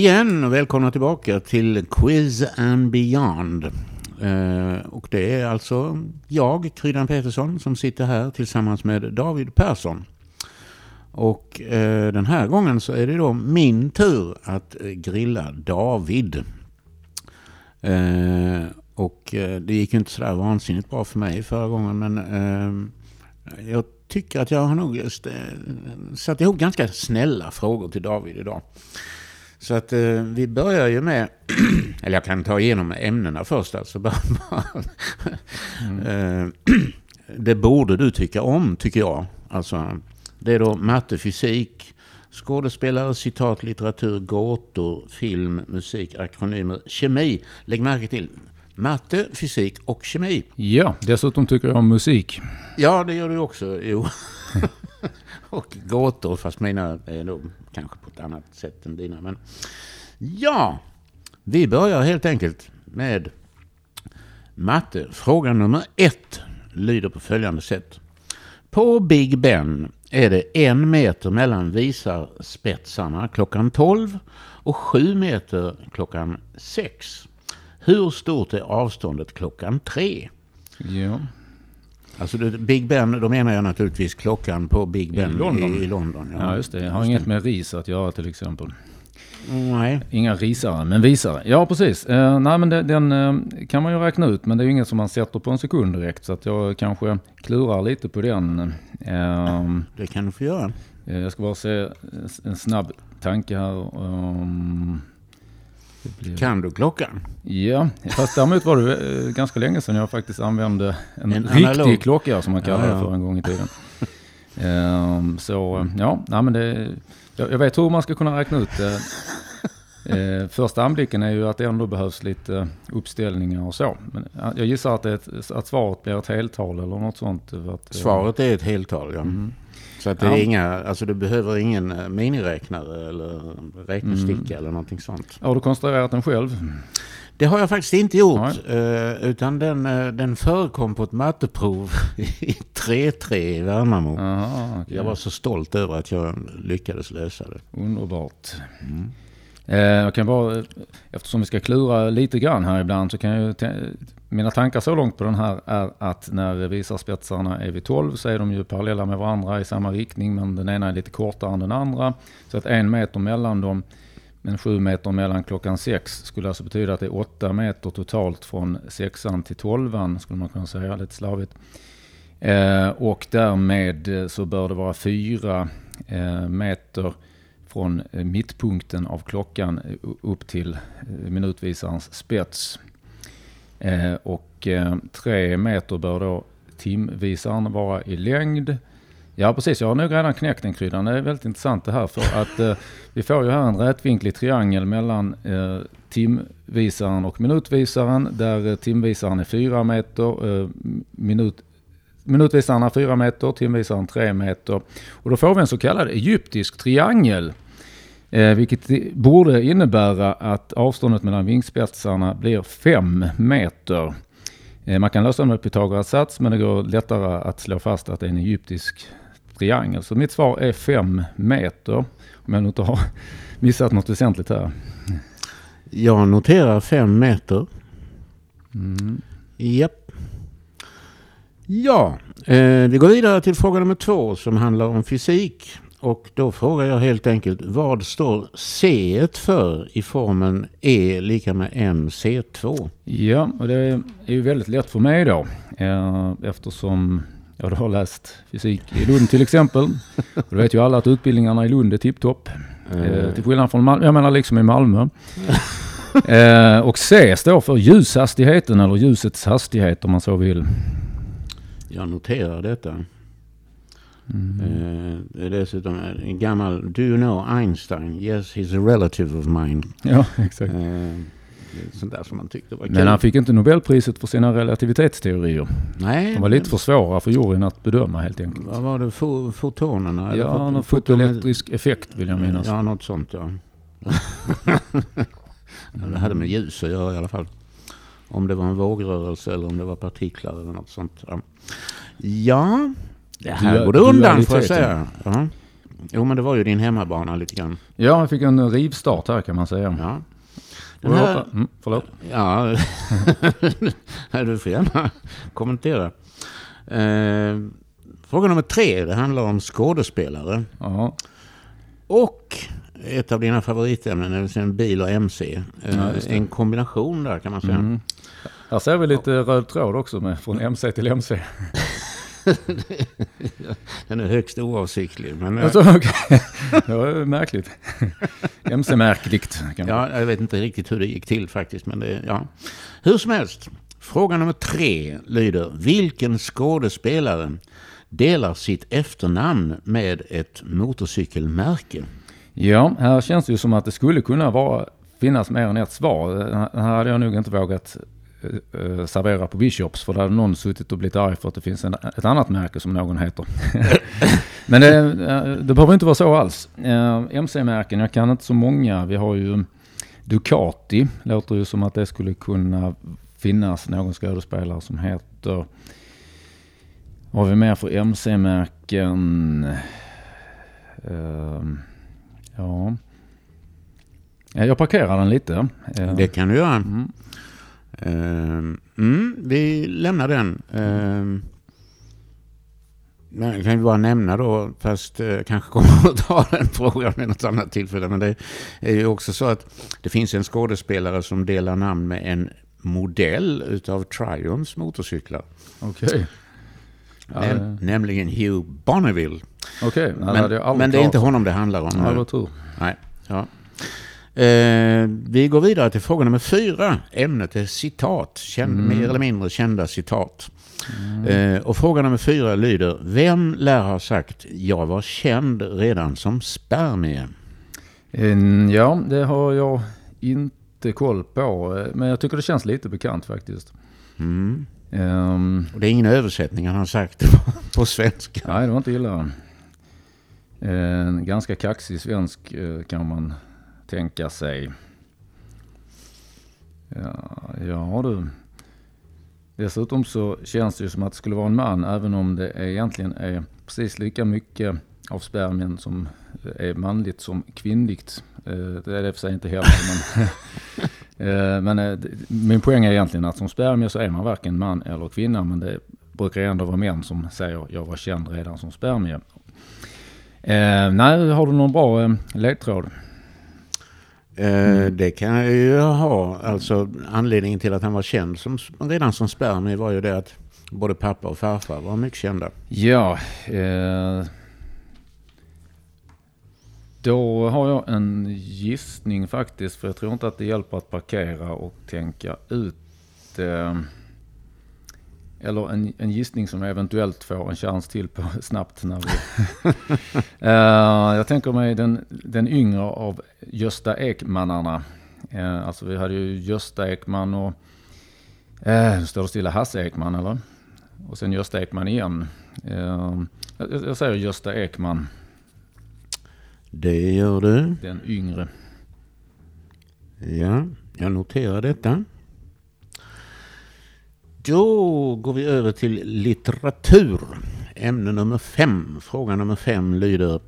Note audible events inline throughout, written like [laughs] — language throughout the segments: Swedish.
igen och välkomna tillbaka till Quiz and Beyond. Eh, och det är alltså jag, Kryddan Petersson, som sitter här tillsammans med David Persson. Och eh, den här gången så är det då min tur att eh, grilla David. Eh, och eh, det gick ju inte sådär vansinnigt bra för mig förra gången men eh, jag tycker att jag har nog satt ihop ganska snälla frågor till David idag. Så att eh, vi börjar ju med, [clears throat] eller jag kan ta igenom ämnena först alltså. [laughs] mm. Eh, [clears throat] det borde du tycka om, tycker jag. Alltså, det är då matte, fysik, skådespelare, citat, litteratur, gåtor, film, musik, akronymer, kemi. Lägg märke till matte, fysik och kemi. Ja, dessutom tycker jag om musik. Ja, det gör du också. Jo. [laughs] [laughs] och gåtor, fast mina är nog kanske på ett annat sätt än dina. Men ja, vi börjar helt enkelt med matte. Fråga nummer ett lyder på följande sätt. På Big Ben är det en meter mellan visarspetsarna klockan 12 och sju meter klockan 6. Hur stort är avståndet klockan 3? Ja. Alltså Big Ben, då menar jag naturligtvis klockan på Big Ben i London. I, i London ja. ja, just det. Jag har inget med ris att göra till exempel. Nej. Inga risare, men visare. Ja, precis. Eh, nej, men det, den eh, kan man ju räkna ut, men det är ju inget som man sätter på en sekund direkt. Så att jag kanske klurar lite på den. Eh, det kan du få göra. Eh, jag ska bara se en snabb tanke här. Um, blev... Kan du klockan? Ja, fast däremot var det eh, ganska länge sedan jag faktiskt använde en, en riktig analog. klocka som man kallade ja, ja. för en gång i tiden. um, så ja, nej, men det, jag, jag, vet hur man ska kunna räkna ut det. [laughs] Eh, första anblicken är ju att det ändå behövs lite uppställningar och så. Men jag gissar att, ett, att svaret blir ett heltal eller något sånt. Att, svaret är ett heltal, ja. Mm. Så att det ja. är inga, alltså du behöver ingen eh, miniräknare eller räknesticka mm. eller någonting sånt. Har du konstruerat den själv? Det har jag faktiskt inte gjort. Nej. Eh, utan den, eh, den förekom på ett matteprov [laughs] i 3-3 i Värnamo. Aha, okay. Jag var så stolt över att jag lyckades lösa det. Underbart. Mm. Jag kan bara, eftersom vi ska klura lite grann här ibland så kan jag mina tankar så långt på den här är att när visarspetsarna är vid 12 så är de ju parallella med varandra i samma riktning men den ena är lite kortare än den andra. Så att en meter mellan dem men sju meter mellan klockan sex skulle alltså betyda att det är åtta meter totalt från sexan till tolvan skulle man kunna säga lite slavigt. Eh, och därmed så bör det vara fyra eh, meter från eh, mittpunkten av klockan eh, upp till eh, minutvisarens spets. Eh, och eh, tre meter bör då timvisaren vara i längd. Ja precis, jag har nog redan knäckt den kryddan. Det är väldigt intressant det här för att eh, vi får ju här en rätvinklig triangel mellan eh, timvisaren och minutvisaren där eh, timvisaren är 4 meter, eh, minut, minutvisaren är 4 meter, timvisaren 3 meter. Och då får vi en så kallad egyptisk triangel. Eh, vilket borde innebära att avståndet mellan vingspetsarna blir 5 meter. Eh, man kan lösa det med Pythagoras sats men det går lättare att slå fast att det är en egyptisk triangel. Så mitt svar är 5 meter. Om jag inte har [laughs] missat något väsentligt här. Jag noterar 5 meter. Mm. Japp. Ja, eh, vi går vidare till fråga nummer två som handlar om fysik. Och då frågar jag helt enkelt, vad står C för i formen E lika med MC2? Ja, och det är ju väldigt lätt för mig då. Eh, eftersom jag har läst fysik i Lund till exempel. [laughs] Och då vet ju alla att utbildningarna i Lund är tipptopp. Mm. Till skillnad från Malmö, jag menar liksom i Malmö. [laughs] och C står för ljushastigheten eller ljusets hastighet om man så vill. Jag noterar detta. Mm. Uh, dessutom en gammal, do you know Einstein? Yes, he's a relative of mine. Ja, [laughs] exakt. Uh, sånt där som man tyckte var kul. Men han fick inte Nobelpriset för sina relativitetsteorier. Nej. De var lite för svåra för juryn att bedöma helt enkelt. Vad var det? Fo fotonerna? Ja, någon fotoelektrisk effekt vill jag minnas. Ja, något sånt ja. [laughs] det hade med ljus att göra i alla fall. Om det var en vågrörelse eller om det var partiklar eller något sånt. Ja det här går det undan får jag säga. Ja. Jo, men det var ju din hemmabana lite grann. Ja, jag fick en rivstart här kan man säga. Ja. Den här... mm, förlåt. Ja, [laughs] du får gärna kommentera. Eh, fråga nummer tre, det handlar om skådespelare. Ja. Och ett av dina favoritämnen, är en bil och MC. Eh, Ja, det. en kombination där kan man säga. Mm. Här ser vi lite röd tråd också med från MC till MC. [laughs] [laughs] Den är högst oavsiktlig. Men, eh, Alltså, okej. Det var märkligt. [laughs] MC-märkligt. ja, jag vet inte riktigt hur det gick till faktiskt. Men det, ja. Hur som helst, fråga nummer tre lyder. Vilken skådespelare delar sitt efternamn med ett motorcykelmärke? Ja, här känns det ju som att det skulle kunna vara, finnas mer än ett svar. Här hade jag nog inte vågat eh, eh, servera på Bishops för där hade någon suttit och blivit arg för att det finns en, ett annat märke som någon heter. [laughs] Men det, eh, det behöver inte vara så alls. Eh, MC-märken, jag kan inte så många. Vi har ju Ducati, låter ju som att det skulle kunna finnas någon skådespelare som heter... Vad har vi mer för MC-märken? Ehm, ja. Ja, Jag parkerar den lite. Eh, Det kan du göra. Mm. Ehm, mm, vi lämnar den. Ehm, men jag kan ju bara nämna då, fast eh, kanske kommer att ta den frågan vid något annat tillfälle. Men det är ju också så att det finns en skådespelare som delar namn med en modell utav Triumphs motorcyklar. Okej. Ja, Näm- det- Nämligen Hugh Bonneville. Okej, jag Men, men det är inte honom det handlar om. Ja, var tur. Nej. Ja. Eh, vi går vidare till fråga nummer fyra. Ämnet är citat. Känd, Mm. Mer eller mindre kända citat. Eh, och fråga nummer fyra lyder. Vem lär ha sagt jag var känd redan som spermie? En- Ja, det har jag inte koll på. eh, Men jag tycker det känns lite bekant faktiskt. Mm. Ehm, Och det är ingen översättning han har sagt [laughs] på, svenska. nej, det var inte illa. En ganska kaxig svensk eh, kan man tänka sig. Ja, ja du. Dessutom så känns det ju som att det skulle vara en man även om det egentligen är precis lika mycket av spermien som är manligt som kvinnligt. Eh, det är det för sig inte heller. Men, [laughs] eh, men eh, min poäng är egentligen att som spermie så är man varken man eller kvinna. Men det brukar ändå vara män som säger jag var känd redan som spermie. Nej, har du någon bra ledtråd? Eh, det kan jag ju ha. Alltså anledningen till att han var känd som, redan som spermie var ju det att både pappa och farfar var mycket kända. Ja, eh, då har jag en gissning faktiskt. För jag tror inte att det hjälper att parkera och tänka ut. Eh, eller en, en gissning som jag eventuellt får en chans till på [laughs] snabbt. När vi, [laughs] eh, jag tänker mig den, den yngre av Gösta Ekmannarna. Eh, alltså vi hade ju Gösta Ekman och eh, står det stilla Hasse Ekman eller? Och sen Gösta Ekman igen. Eh, jag, jag säger Gösta Ekman, Det gör du. den yngre. Ja, jag noterar detta. Då går vi över till litteratur. Ämne nummer fem. Fråga nummer fem lyder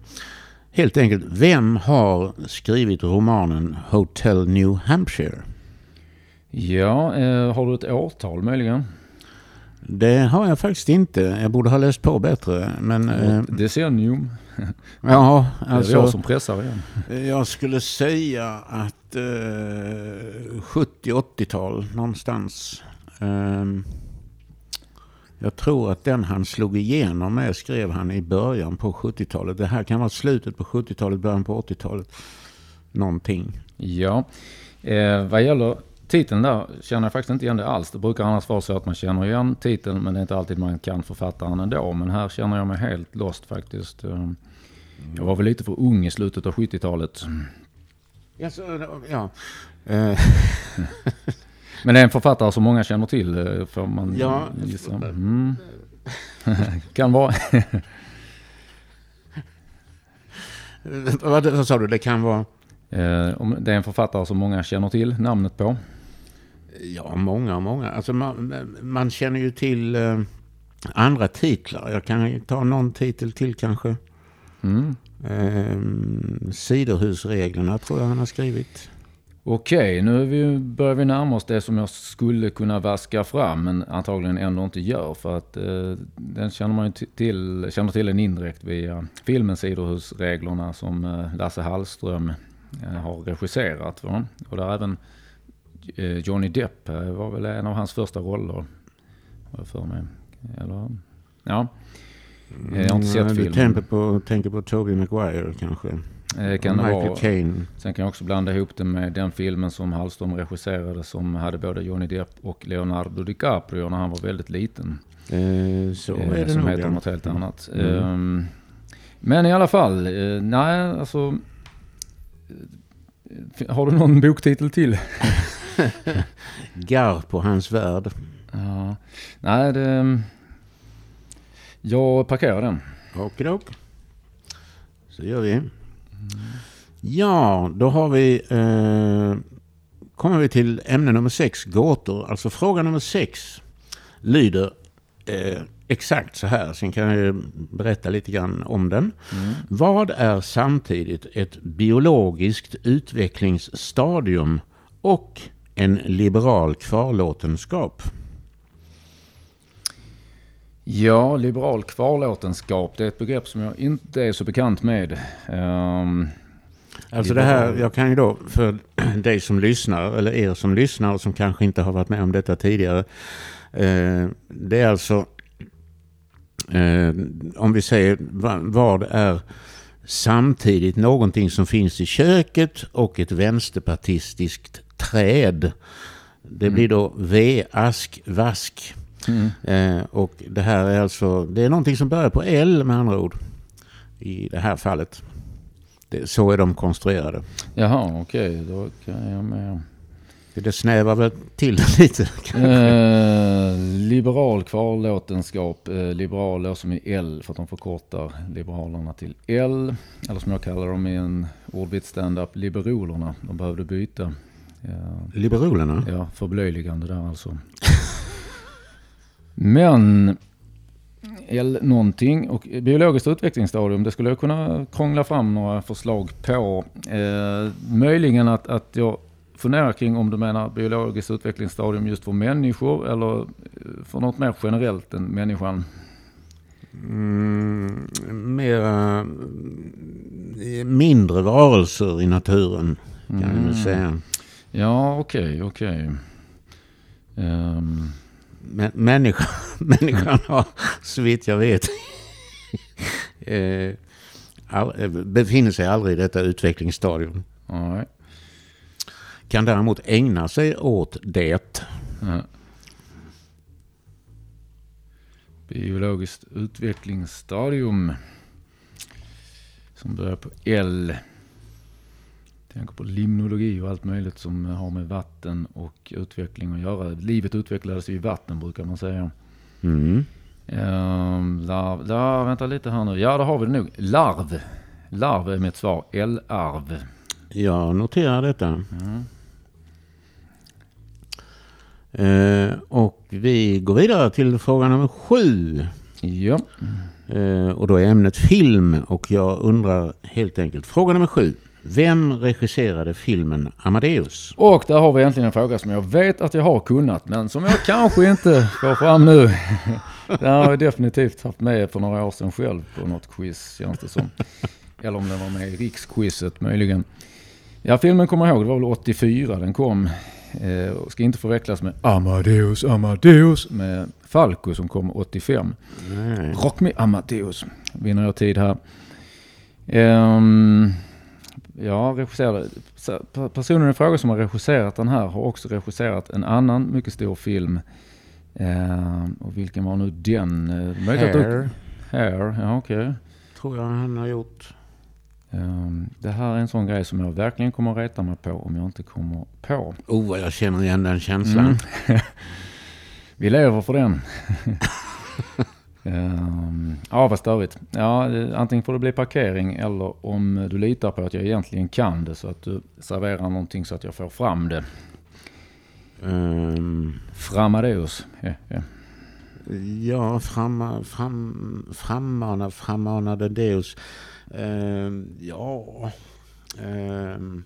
helt enkelt. Vem har skrivit romanen Hotel New Hampshire? Ja, eh, har du ett årtal möjligen? Det har jag faktiskt inte. Jag borde ha läst på bättre. Men eh, decennium. [laughs] ja, det är alltså. jag som pressar igen. Jag skulle säga att eh, 70-80-tal någonstans. Ehm, jag tror att den han slog igenom med skrev han i början på 70-talet. Det här kan vara slutet på 70-talet, början på 80-talet. Någonting. Ja, eh, vad gäller titeln där känner jag faktiskt inte igen det alls. Det brukar annars vara så att man känner igen titeln men det är inte alltid man kan författaren ändå. Men här känner jag mig helt lost faktiskt. Eh, Jag var väl lite för ung i slutet av 70-talet. Ja, så, ja. Eh, [laughs] Men det är en författare som många känner till eh, får man Ja. gissa. Mm. [laughs] kan vara. [laughs] vad, sa du? Det kan vara... Eh, om det är en författare som många känner till namnet på. Ja, många och många. Alltså man, man känner ju till eh, andra titlar. Jag kan ta någon titel till kanske. Mm. Eh, sidohusreglerna tror jag han har skrivit. Okej, nu vi, börjar vi närma oss det som jag skulle kunna vaska fram men antagligen ändå inte gör. För att eh, den känner man ju till, känner till en indirekt via filmen Sidohusreglerna som eh, Lasse Hallström eh, har regisserat. Va? Och där även eh, Johnny Depp eh, var väl en av hans första roller. Har för mig. Eller, ja. Jag har inte sett Mm, Du filmen. tänker på, tänker på Tobey Maguire kanske? Eh, kan det Michael vara. Caine. Sen kan jag också blanda ihop det med den filmen som Hallström regisserade som hade både Johnny Depp och Leonardo DiCaprio när han var väldigt liten. Eh, så Eh, är det som nog. heter något helt annat. Mm. Ehm, men i alla fall, eh, nej alltså. eh, Har du någon boktitel till? [laughs] Garr på hans värld. Ja, nej, det, jag parkerar den. Okidok. Så gör vi. Ja, då har vi... Eh, kommer vi till ämne nummer sex, gåtor. Alltså fråga nummer sex lyder eh, exakt så här. Sen kan jag berätta lite grann om den. Mm. Vad är samtidigt ett biologiskt utvecklingsstadium och en liberal kvarlåtenskap? Ja, liberal kvarlåtenskap, det är ett begrepp som jag inte är så bekant med. Ehm, Alltså det här, jag kan ju då för [clears throat] dig som lyssnar, eller er som lyssnar och som kanske inte har varit med om detta tidigare. Eh, det är alltså, eh, om vi säger va- vad är samtidigt någonting som finns i köket och ett vänsterpartistiskt träd. Det blir då V-ask, vask. Mm. Eh, och det här är alltså, det är någonting som börjar på L med andra ord. I det här fallet. Det, så är de konstruerade. Jaha, okej, då kan jag med. Det snävar väl till [laughs] lite. Eh, liberal kvarlåtenskap, eh, liberal som i L för att de förkortar liberalerna till L. Eller som jag kallar dem i en ordvits standup, liberolerna. De behövde byta. Ja, Liberalerna? ja förblöjligande där alltså. [laughs] Men L någonting och biologiskt utvecklingsstadium, det skulle jag kunna krångla fram några förslag på. Eh, möjligen att, att jag funderar kring om du menar biologiskt utvecklingsstadium just för människor eller eh, för något mer generellt än människan. Mm, mera mm, mindre varelser i naturen kan Mm. väl säga. Ja, okej, okej. Ehm, Men, [laughs] människan, människan har, så vitt jag vet, [laughs] eh, all, eh, befinner sig aldrig i detta utvecklingsstadium. nej. Kan däremot ägna sig åt det. Ja. Biologiskt utvecklingsstadium. Som börjar på L. Tänker på limnologi och allt möjligt som har med vatten och utveckling att göra. Livet utvecklades i vatten brukar man säga. Mm. Um, larv, där, vänta lite här nu. Ja, då har vi det nog. Larv. Larv är mitt svar. L-arv. Jag noterar detta. Mm. Eh, och vi går vidare till fråga nummer sju. Ja. Eh, och då är ämnet film. Och jag undrar helt enkelt, fråga nummer sju. Vem regisserade filmen Amadeus? Och där har vi äntligen en fråga som jag vet att jag har kunnat, men som jag kanske inte får fram nu. [laughs] Det har jag definitivt haft med för några år sedan själv på något quiz, känns det som. Eller om den var med i riksquizet möjligen. Ja, filmen kommer jag ihåg, det var väl 84 den kom. Eh, ska inte förväxlas med Amadeus, Amadeus med Falco som kom 85. Nej. Rock me Amadeus. Vinner jag tid här. Um, ja, regisserade. Personen i fråga som har regisserat den här har också regisserat en annan mycket stor film. Ehm, och vilken var nu den? Eh, möjligt Hair, Hair, ja okej. tror jag han har gjort. Ehm, det här är en sån grej som jag verkligen kommer att reta mig på om jag inte kommer på. Oh, vad jag känner igen den känslan. Mm. [laughs] Vi lever för den. [laughs] Ehm, ja, vad störigt. Ja, antingen får det bli parkering eller om du litar på att jag egentligen kan det så att du serverar någonting så att jag får fram det. Ehm, Framadeus. Ja, ja. ja, framma, fram, frammana, frammanade Deus. Ehm, ja... ehm,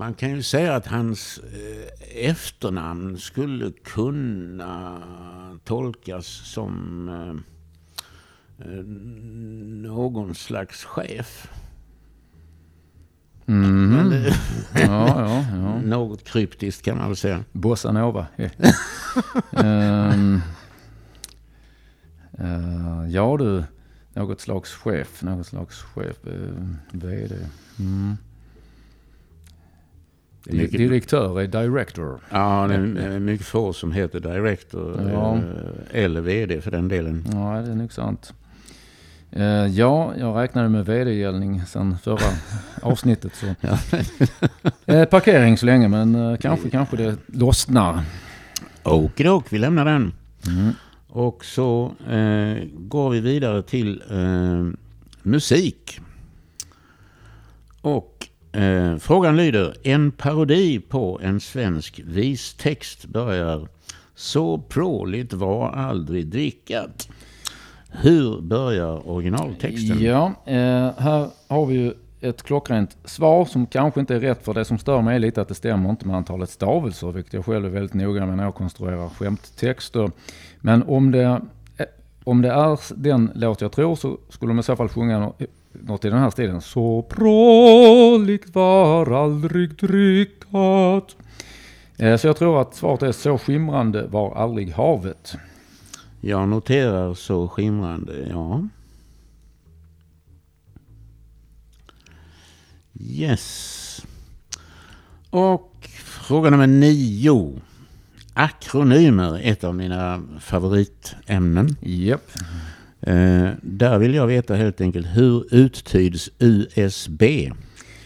man kan ju säga att hans eh, efternamn skulle kunna tolkas som eh, eh, någon slags chef. Mhm. Men det- Ja, ja, ja. [laughs] Något kryptiskt kan man väl säga. Bossa Nova. [laughs] Ehm, eh, ja du, något slags chef, något slags chef, uh, vd. Mm. Mycket- Direktör är director. Ja, det är mycket få som heter director Ja. eh, eller vd för den delen. Ja, det är nog sant. Eh, ja, jag räknade med vd-gällning sen förra [laughs] avsnittet. Så. [laughs] Eh, parkering så länge, men kanske, kanske det lossnar. Okidok, vi lämnar den. Mm. Och så eh, går vi vidare till eh, musik. Och eh, frågan lyder, en parodi på en svensk vistext börjar Så pråligt var aldrig drickat. Hur börjar originaltexten? Ja, eh, här har vi ju ett klockrent svar som kanske inte är rätt för det som stör mig är lite att det stämmer inte med antalet stavelser, vilket jag själv är väldigt noga med när jag konstruerar skämttexter. Men om det, eh, om det är den låt jag tror så skulle de i så fall sjunga något i den här stilen. Så pråligt var aldrig drickat. Eh, Så jag tror att svaret är så skimrande var aldrig havet. Jag noterar så skimrande, ja. Yes. Och fråga nummer nio. Akronymer, ett av mina favoritämnen. Japp. Eh, där vill jag veta helt enkelt hur uttyds USB?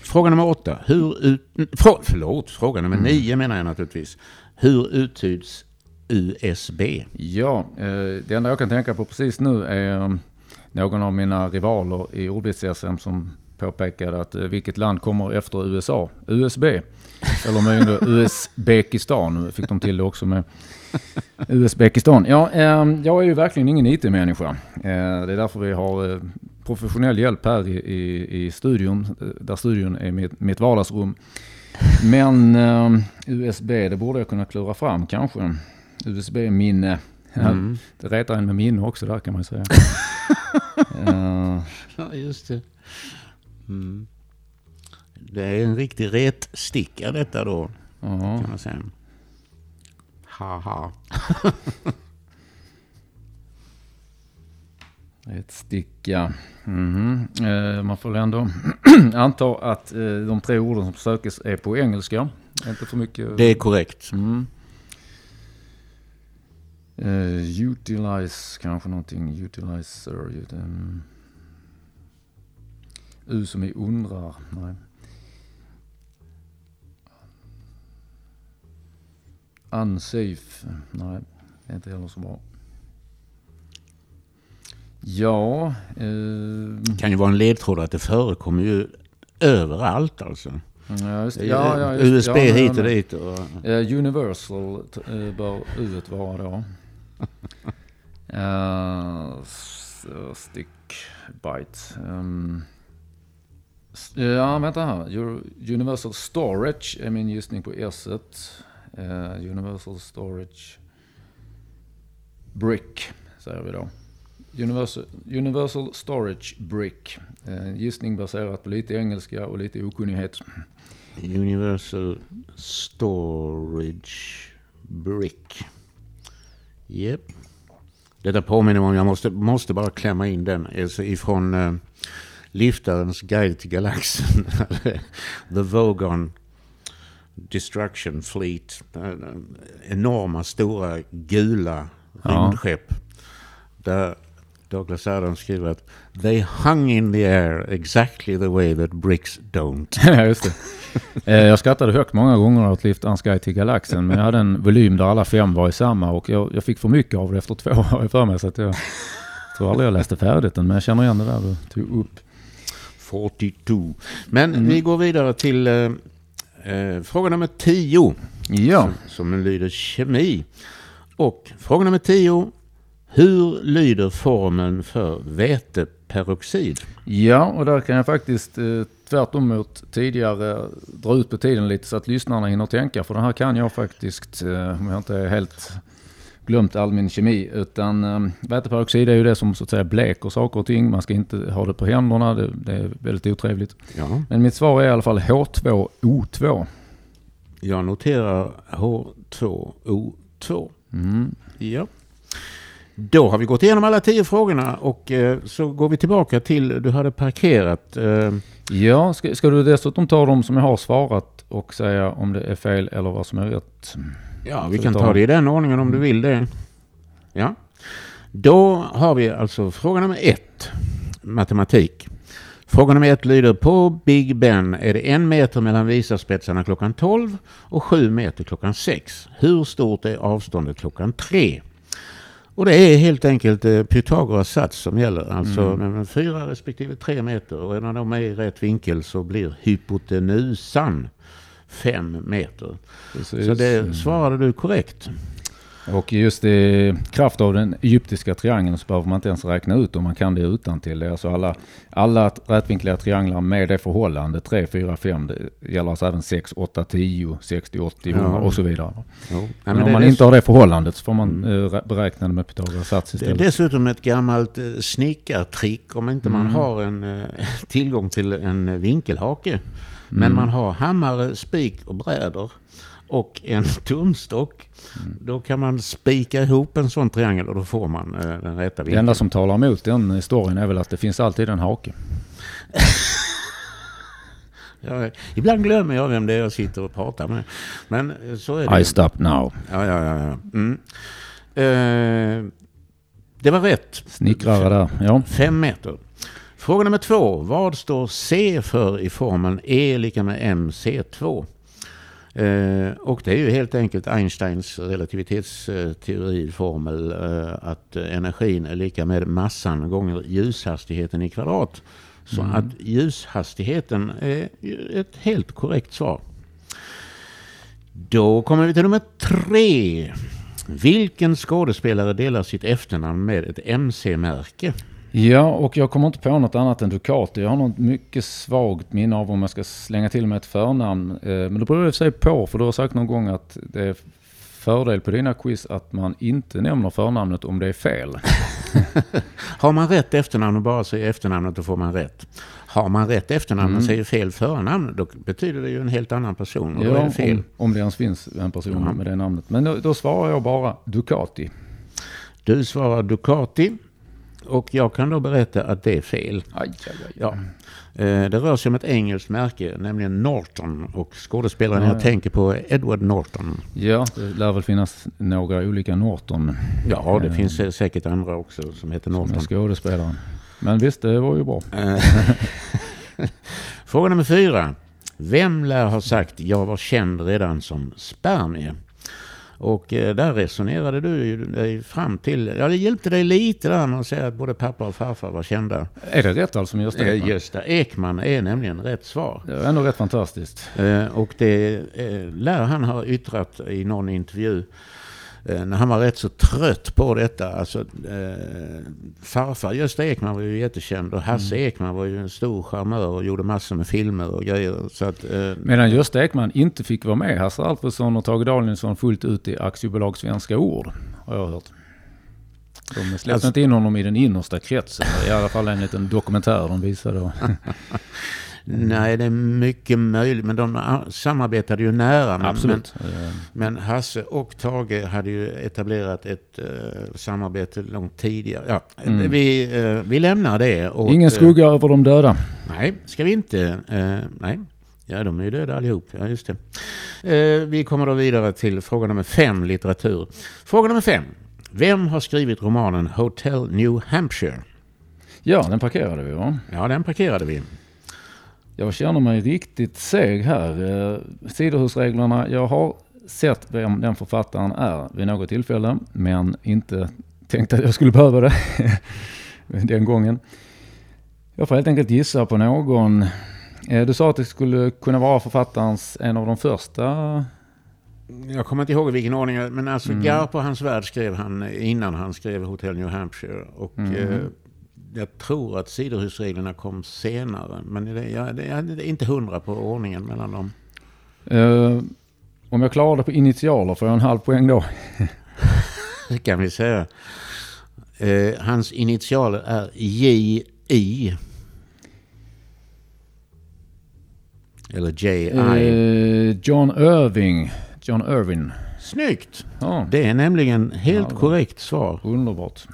Fråga nummer åtta. Hur ut, frå, förlåt, fråga nummer nio menar jag naturligtvis. Hur uttyds USB? Ja, eh, det enda jag kan tänka på precis nu är eh, någon av mina rivaler i ordvits-SM som påpekade att vilket land kommer efter USA? USB. Eller möjligen Uzbekistan. Fick de till det också med [laughs] Uzbekistan. Ja, eh, jag är ju verkligen ingen IT-människa. Eh, det är därför vi har eh, professionell hjälp här i, i, i studion. eh, Där studion är mitt, mitt vardagsrum. Men eh, USB, det borde jag kunna klura fram kanske. USB-minne. Mm. Det retar en med minne också där kan man säga. [laughs] Eh, Ja, just det. Mm. Det är en riktig retsticka detta då, ja. kan man säga. Haha. [laughs] Ett sticka. Mhm. Eh, man får väl ändå [clears throat] anta att eh, de tre orden som sökes är på engelska. Inte för mycket. Det är korrekt. Mm. Eh, utilize kanske någonting. Utilizer. ut- mm. U som i undrar. Nej. Unsafe. Nej, det är inte heller så bra. Ja. Eh, kan ju vara en ledtråd att det förekommer ju överallt alltså. ja, just, är ja, ja, just, USB ja, hit och dit. Och, Eh, Universal eh, bör U vara då. [laughs] Eh, eh, stick byte. Um, s- ja, vänta här. Universal Storage är min gissning på S eh, Universal Storage Brick säger vi då. Universal, Universal Storage Brick. Eh, gissning baserat på lite engelska och lite okunnighet. Universal Storage Brick. Yep. Detta påminner mig om, jag måste, måste bara klämma in den, alltså ifrån eh, Liftarens guide till galaxen. [laughs] The Vogon Destruction Fleet. Eh, Enorma, stora, gula Ja. rymdskepp. Där Douglas Adams skriver att They hung in the air exactly the way that bricks don't. [laughs] Ja, just det. Eh, Jag skrattade högt många gånger åt Liftarens guide till galaxen. Men jag hade en volym där alla fem var i samma och jag, jag fick för mycket av det efter två år för mig. Så att jag tror aldrig jag läste färdigt den. Men jag känner igen det där du tog upp. 42. Men Mm. vi går vidare till eh, fråga nummer 10. Ja, Som, som lyder kemi. Och fråga nummer 10. Hur lyder formeln för väteperoxid. Ja, och där kan jag faktiskt eh, tvärtom mot tidigare dra ut på tiden lite så att lyssnarna hinner tänka. För det här kan jag faktiskt, eh, om jag inte är helt glömt all min kemi. Utan eh, väteperoxid är ju det som så att säga bleker saker och ting. Man ska inte ha det på händerna, det, det är väldigt otrevligt. Ja. Men mitt svar är i alla fall H2O2. Jag noterar H2O2. Mm. Ja. Då har vi gått igenom alla tio frågorna och eh, så går vi tillbaka till, du hade parkerat. Eh, Ja, ska, ska du dessutom ta de som jag har svarat och säga om det är fel eller vad som är rätt? Ja, vi kan ta det i den ordningen om du vill det. Ja. Då har vi alltså fråga nummer ett, matematik. Fråga nummer ett lyder på Big Ben är det en meter mellan visarspetsarna klockan 12 och sju meter klockan 6. Hur stort är avståndet klockan 3? Och det är helt enkelt eh, Pythagoras sats som gäller. Alltså mm. fyra respektive tre meter. Och när de är i rätt vinkel så blir hypotenusan fem meter. Precis. Så det svarade du korrekt. Och just i kraft av den egyptiska triangeln så behöver man inte ens räkna ut om man kan det utan till. Det är alltså alla, alla rätvinkliga trianglar med det förhållandet 3, 4, 5. Det gäller alltså även 6, 8, 10, 60, 80, 100 Ja. och så vidare. Nej, Men, men om man inte har det förhållandet så får man eh, rä- beräkna det med Pythagoras sats det är istället. dessutom ett gammalt eh, snickartrick om inte man Mm. har en eh, [laughs] tillgång till en eh, vinkelhake. Men Mm. man har hammare, spik och brädor och en [laughs] tumstock. Mm. Då kan man spika ihop en sån triangel och då får man eh, den rätta Det vinkeln. enda som talar emot den historien är väl att det finns alltid en hake. [laughs] Ja, ibland glömmer jag vem det är jag sitter och pratar med. Men eh, så är det. I stop now. Ja, ja, ja. ja. Mm. Eh, det var rätt. Snickrare där. Ja. Fem meter. Fråga nummer två. Vad står C för i formeln E lika med mc2? Eh, och det är ju helt enkelt Einsteins relativitetsteoriformel eh, att energin är lika med massan gånger ljushastigheten i kvadrat. Så att ljushastigheten är ett helt korrekt svar. Då kommer vi till nummer tre. Vilken skådespelare delar sitt efternamn med ett MC-märke? Ja, och jag kommer inte på något annat än Ducati. Jag har något mycket svagt minne av om jag ska slänga till med ett förnamn. Eh, Men det beror i och för sig på, för du har sagt någon gång att det är fördel på dina quiz att man inte nämner förnamnet om det är fel. [laughs] Har man rätt efternamn och bara säger efternamnet då får man rätt. Har man rätt efternamn och Mm. säger fel förnamn då betyder det ju en helt annan person och då är Ja, det fel. om, om det ens finns en person Ja. med det namnet. Men då, då svarar jag bara Ducati. Du svarar Ducati och jag kan då berätta att det är fel. Aj, aj, aj. Ja. Eh, Det rör sig om ett engelskt märke, nämligen Norton. Och skådespelaren Ja, jag ja. tänker på är Edward Norton. Ja, det lär väl finnas några olika Norton Ja, det Eh, finns eh, säkert andra också som heter som Norton. skådespelaren. Men visst, det var ju bra. Eh, [laughs] Fråga nummer fyra. Vem lär ha sagt jag var känd redan som spermie? Och eh, där resonerade du dig fram till, ja det hjälpte dig lite där med att säga att både pappa och farfar var kända. Är det rätt alltså med Gösta Eh, Ekman? Gösta Ekman är nämligen rätt svar. Det var ändå rätt fantastiskt. Eh, Och det lär han ha yttrat i någon intervju när han var rätt så trött på detta. Alltså, eh, farfar Gösta Ekman var ju jättekänd och Hasse Ekman var ju en stor charmör och gjorde massor med filmer och grejer. Så att, eh, Medan Gösta Ekman inte fick vara med Hasse Alfredson och Tage Danielsson fullt ut i aktiebolag Svenska Ord, har jag hört. De släppte Alltså- inte in honom i den innersta kretsen. I alla fall en liten dokumentär de visade. [laughs] då. nej, det är mycket möjligt. Men de samarbetade ju nära. Men, men, Absolut. Eh, men Hasse och Tage hade ju etablerat ett eh, samarbete långt tidigare. Ja, Mm. vi, eh, vi lämnar det. åt, Ingen eh, skugga över de döda. Nej, ska vi inte. Nej, ja de är ju döda allihop. Ja, just det. Eh, vi kommer då vidare till fråga nummer fem, litteratur. Fråga nummer fem. Vem har skrivit romanen Hotel New Hampshire? Ja, den parkerade vi va? Ja, den parkerade vi. Jag känner mig riktigt seg här. Eh, Sidohusreglerna, jag har sett vem den författaren är vid något tillfälle, men inte tänkt att jag skulle behöva det [laughs] den gången. Jag får helt enkelt gissa på någon. Eh, Du sa att det skulle kunna vara författarens, en av de första. Jag kommer inte ihåg i vilken ordning, men alltså Mm. Garp och hans värld skrev han innan han skrev Hotel New Hampshire. Och Mm. Jag tror att sidohusreglerna kom senare. Men det, jag, det, jag är inte hundra på ordningen mellan dem. Eh, om jag klarar det på initialer får jag en halv poäng då. [laughs] Det kan vi säga. Eh, hans initialer är JI. Eller JI. Eh, John Irving. John Irvin. Snyggt! Ja, Det är nämligen helt Ja. korrekt svar. underbart.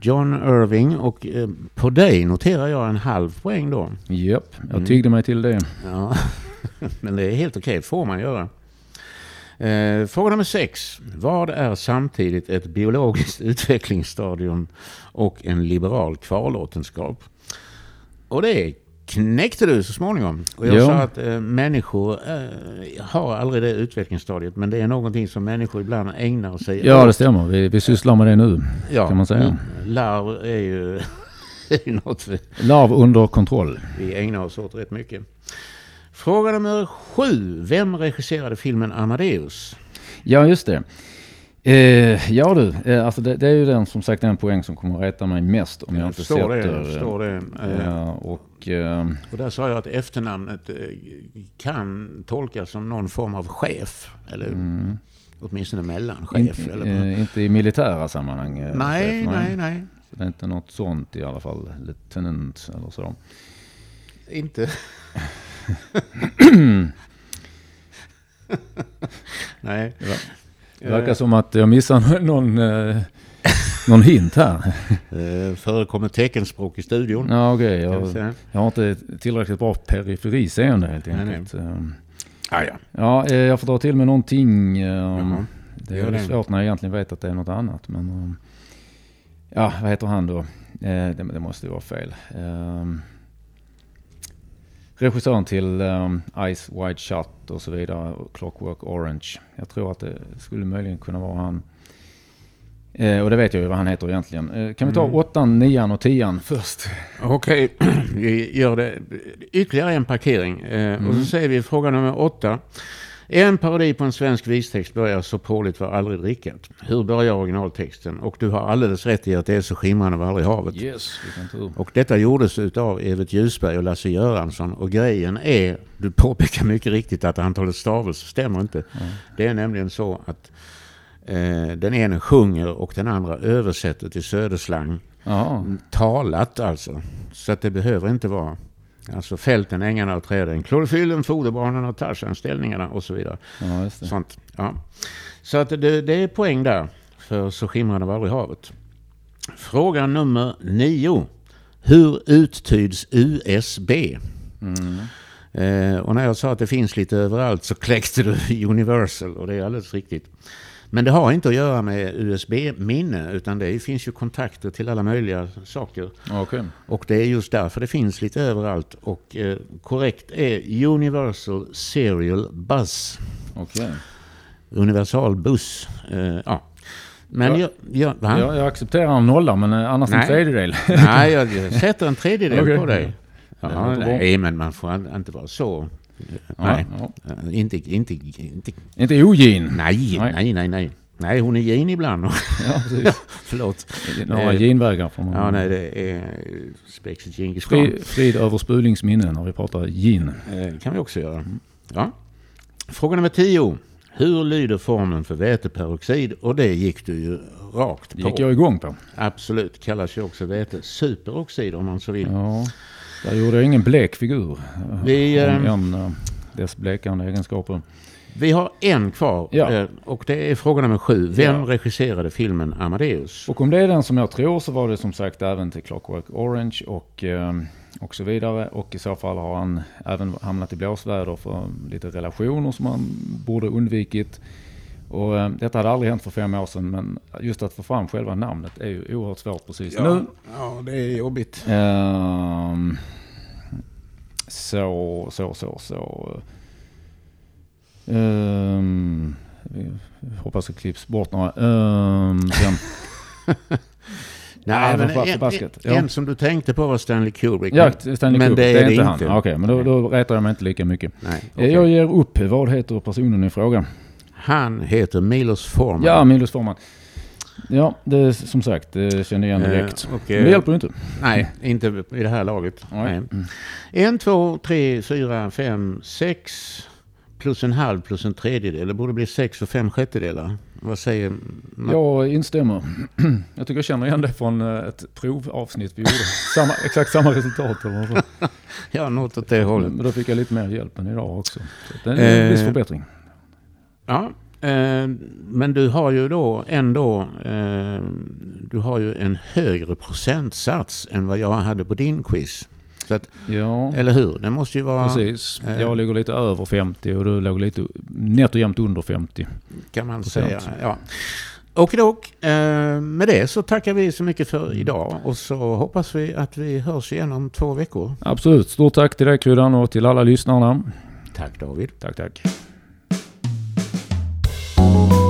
John Irving och eh, på dig noterar jag en halv poäng då. Japp, jag Mm. tyggde mig till det. Ja, [laughs] men det är helt okej, får man göra. Eh, fråga nummer sex. Vad är samtidigt ett biologiskt [laughs] utvecklingsstadium och en liberal kvarlåtenskap? Och det knäckte du så småningom. Och jag Ja. sa att eh, människor eh, har aldrig det utvecklingsstadiet, men det är någonting som människor ibland ägnar sig Ja, det åt. stämmer. Vi, vi sysslar med det nu. Ja, kan man säga. mm. Larv är ju [laughs] är ju något vi, Larv under kontroll. vi ägnar oss åt rätt mycket. Fråga nummer sju. Vem regisserade filmen Amadeus? Ja, just det. Eh, ja du, eh, alltså det, det är ju den som sagt den poäng som kommer att reta mig mest om jag, Jag inte förstår det. sätter... Jag förstår det. Eh, och eh, Och där sa jag att efternamnet eh, kan tolkas som någon form av chef. Eller mm, åtminstone mellanchef. inte, eller, eh, inte i militära sammanhang. eh, nej, chef, nej, nej. Så det är inte något sånt i alla fall. Lieutenant eller så. Inte. [laughs] [clears throat] nej. Det verkar som att jag missar [laughs] någon, eh, någon hint här. [laughs] Eh, förekommer teckenspråk i studion. Ja, vi jag, jag har inte tillräckligt bra periferiseende helt Nej, nej. enkelt. Eh, Ah, ja. Ja, jag får dra till med någonting. Jaha. Det är det. svårt när jag egentligen vet att det är något annat. Men, ja, vad heter han då? Det, det måste ju vara fel. Regissören till um, Ice Wide Shut och så vidare. Clockwork Orange. Jag tror att det skulle möjligen kunna vara han. Eh, och det vet jag ju vad han heter egentligen. Eh, kan vi ta Mm. åttan, nian och tian först? Okej, [clears throat] vi gör det. Ytterligare en parkering. Eh, Och så Mm. säger vi fråga nummer åtta. En parodi på en svensk vistext börjar så påligt var aldrig drickat. Hur börjar originaltexten? Och du har alldeles rätt i att det är så skimrande var aldrig havet. Yes. Och detta gjordes utav Evert Ljusberg och Lasse Göransson. Och grejen är, du påpekar mycket riktigt att antalet stavelser stämmer inte. Det är nämligen så att eh, den ene sjunger och den andra översätter till söderslang. Ja, Talat alltså. Så att det behöver inte vara alltså fälten, ängarna och träden, klorofyllen, foderbarnen och Tarzan-ställningarna och så vidare. ja. Sånt. Ja. Så att det, det är poäng där för Så skimrande var aldrig havet. Fråga nummer nio. Hur uttyds USB? Mm. Eh, och när jag sa att det finns lite överallt så kläckte du [laughs] Universal och det är alldeles riktigt. Men det har inte att göra med USB-minne utan det finns ju kontakter till alla möjliga saker. Okej. Och det är just därför det finns lite överallt. Och eh, korrekt är Universal Serial Bus. Okej. Universal buss. Eh, ja. Men Ja. jag, jag? Jag, jag accepterar en nolla men eh, annars en Nej. tredjedel. [laughs] Nej, jag sätter en tredjedel Okej. på dig. Ja, nej, men man får inte vara så. Nej, Ja, Eh, inte, inte, inte, Inte ogin. nej, Nej. nej, nej, nej. Nej, hon är gin ibland. Ja, precis. [laughs] Förlåt. Det Några Eh, ginvägar får man. Ja, nej, det är Spexet Djingis khan. Frid, frid över Spulings minne när vi pratar gin. Eh, kan vi också göra. Ja. Fråga nummer tio. Hur lyder formeln för väteperoxid? Och det gick du ju rakt Det på. gick jag igång på. Absolut. Kallas ju också väte superoxid om man så vill. Ja, där gjorde jag ingen blek figur. Vi, Om eh, en, eh, dess blekande egenskaper. Vi har en kvar Ja. eh, och det är fråga nummer sju. Vem Ja. regisserade filmen Amadeus? Och om det är den som jag tror så var det som sagt även till Clockwork Orange och, eh, och så vidare. Och i så fall har han även hamnat i blåsväder för lite relationer som han borde undvikit. Och eh, detta hade aldrig hänt för fem år sedan men just att få fram själva namnet är ju oerhört svårt precis nu. ja, det är jobbigt. Ehm, så, så, så, så. Vi hoppas det klipps bort några. Um, den, [laughs] Nej, Ja, men en, Ja. en som du tänkte på var Stanley Kubrick. ja, Stanley men Kubrick, det är det inte inte. han. Okej, men då, då retar jag mig inte lika mycket. Nej, Eh, okej. Jag ger upp. Vad heter personen i fråga? Han heter Milos Forman. Ja, Milos Forman. Ja, det, som sagt, det kände jag igen Eh, direkt. och, Men eh, det hjälper ju inte. Nej, inte i det här laget. Nej. Nej. En, två, tre, fyra, fem, sex plus en halv plus en tredjedel. Det borde bli sex och fem sjättedelar. Vad säger man? Jag instämmer. [clears throat] Jag tycker jag känner igen det från eh, ett provavsnitt vi gjorde. Samma, [laughs] exakt samma resultat. Eller så. [laughs] Ja, något åt det hållet. Men då fick jag lite mer hjälp än idag också. Så det är en viss Eh, förbättring. Ja, eh, men du har ju då ändå eh, du har ju en högre procentsats än vad jag hade på din quiz. Så att, Ja, eller hur? Det måste ju vara, precis. eh, Jag ligger lite över 50 och du låg lite nätt och jämnt under 50. kan man säga. Ja. Och dock, eh, med det så tackar vi så mycket för idag och så hoppas vi att vi hörs igen om två veckor. Absolut. Stort tack till dig Kryddan och till alla lyssnarna. Tack David. Tack, tack. Thank you.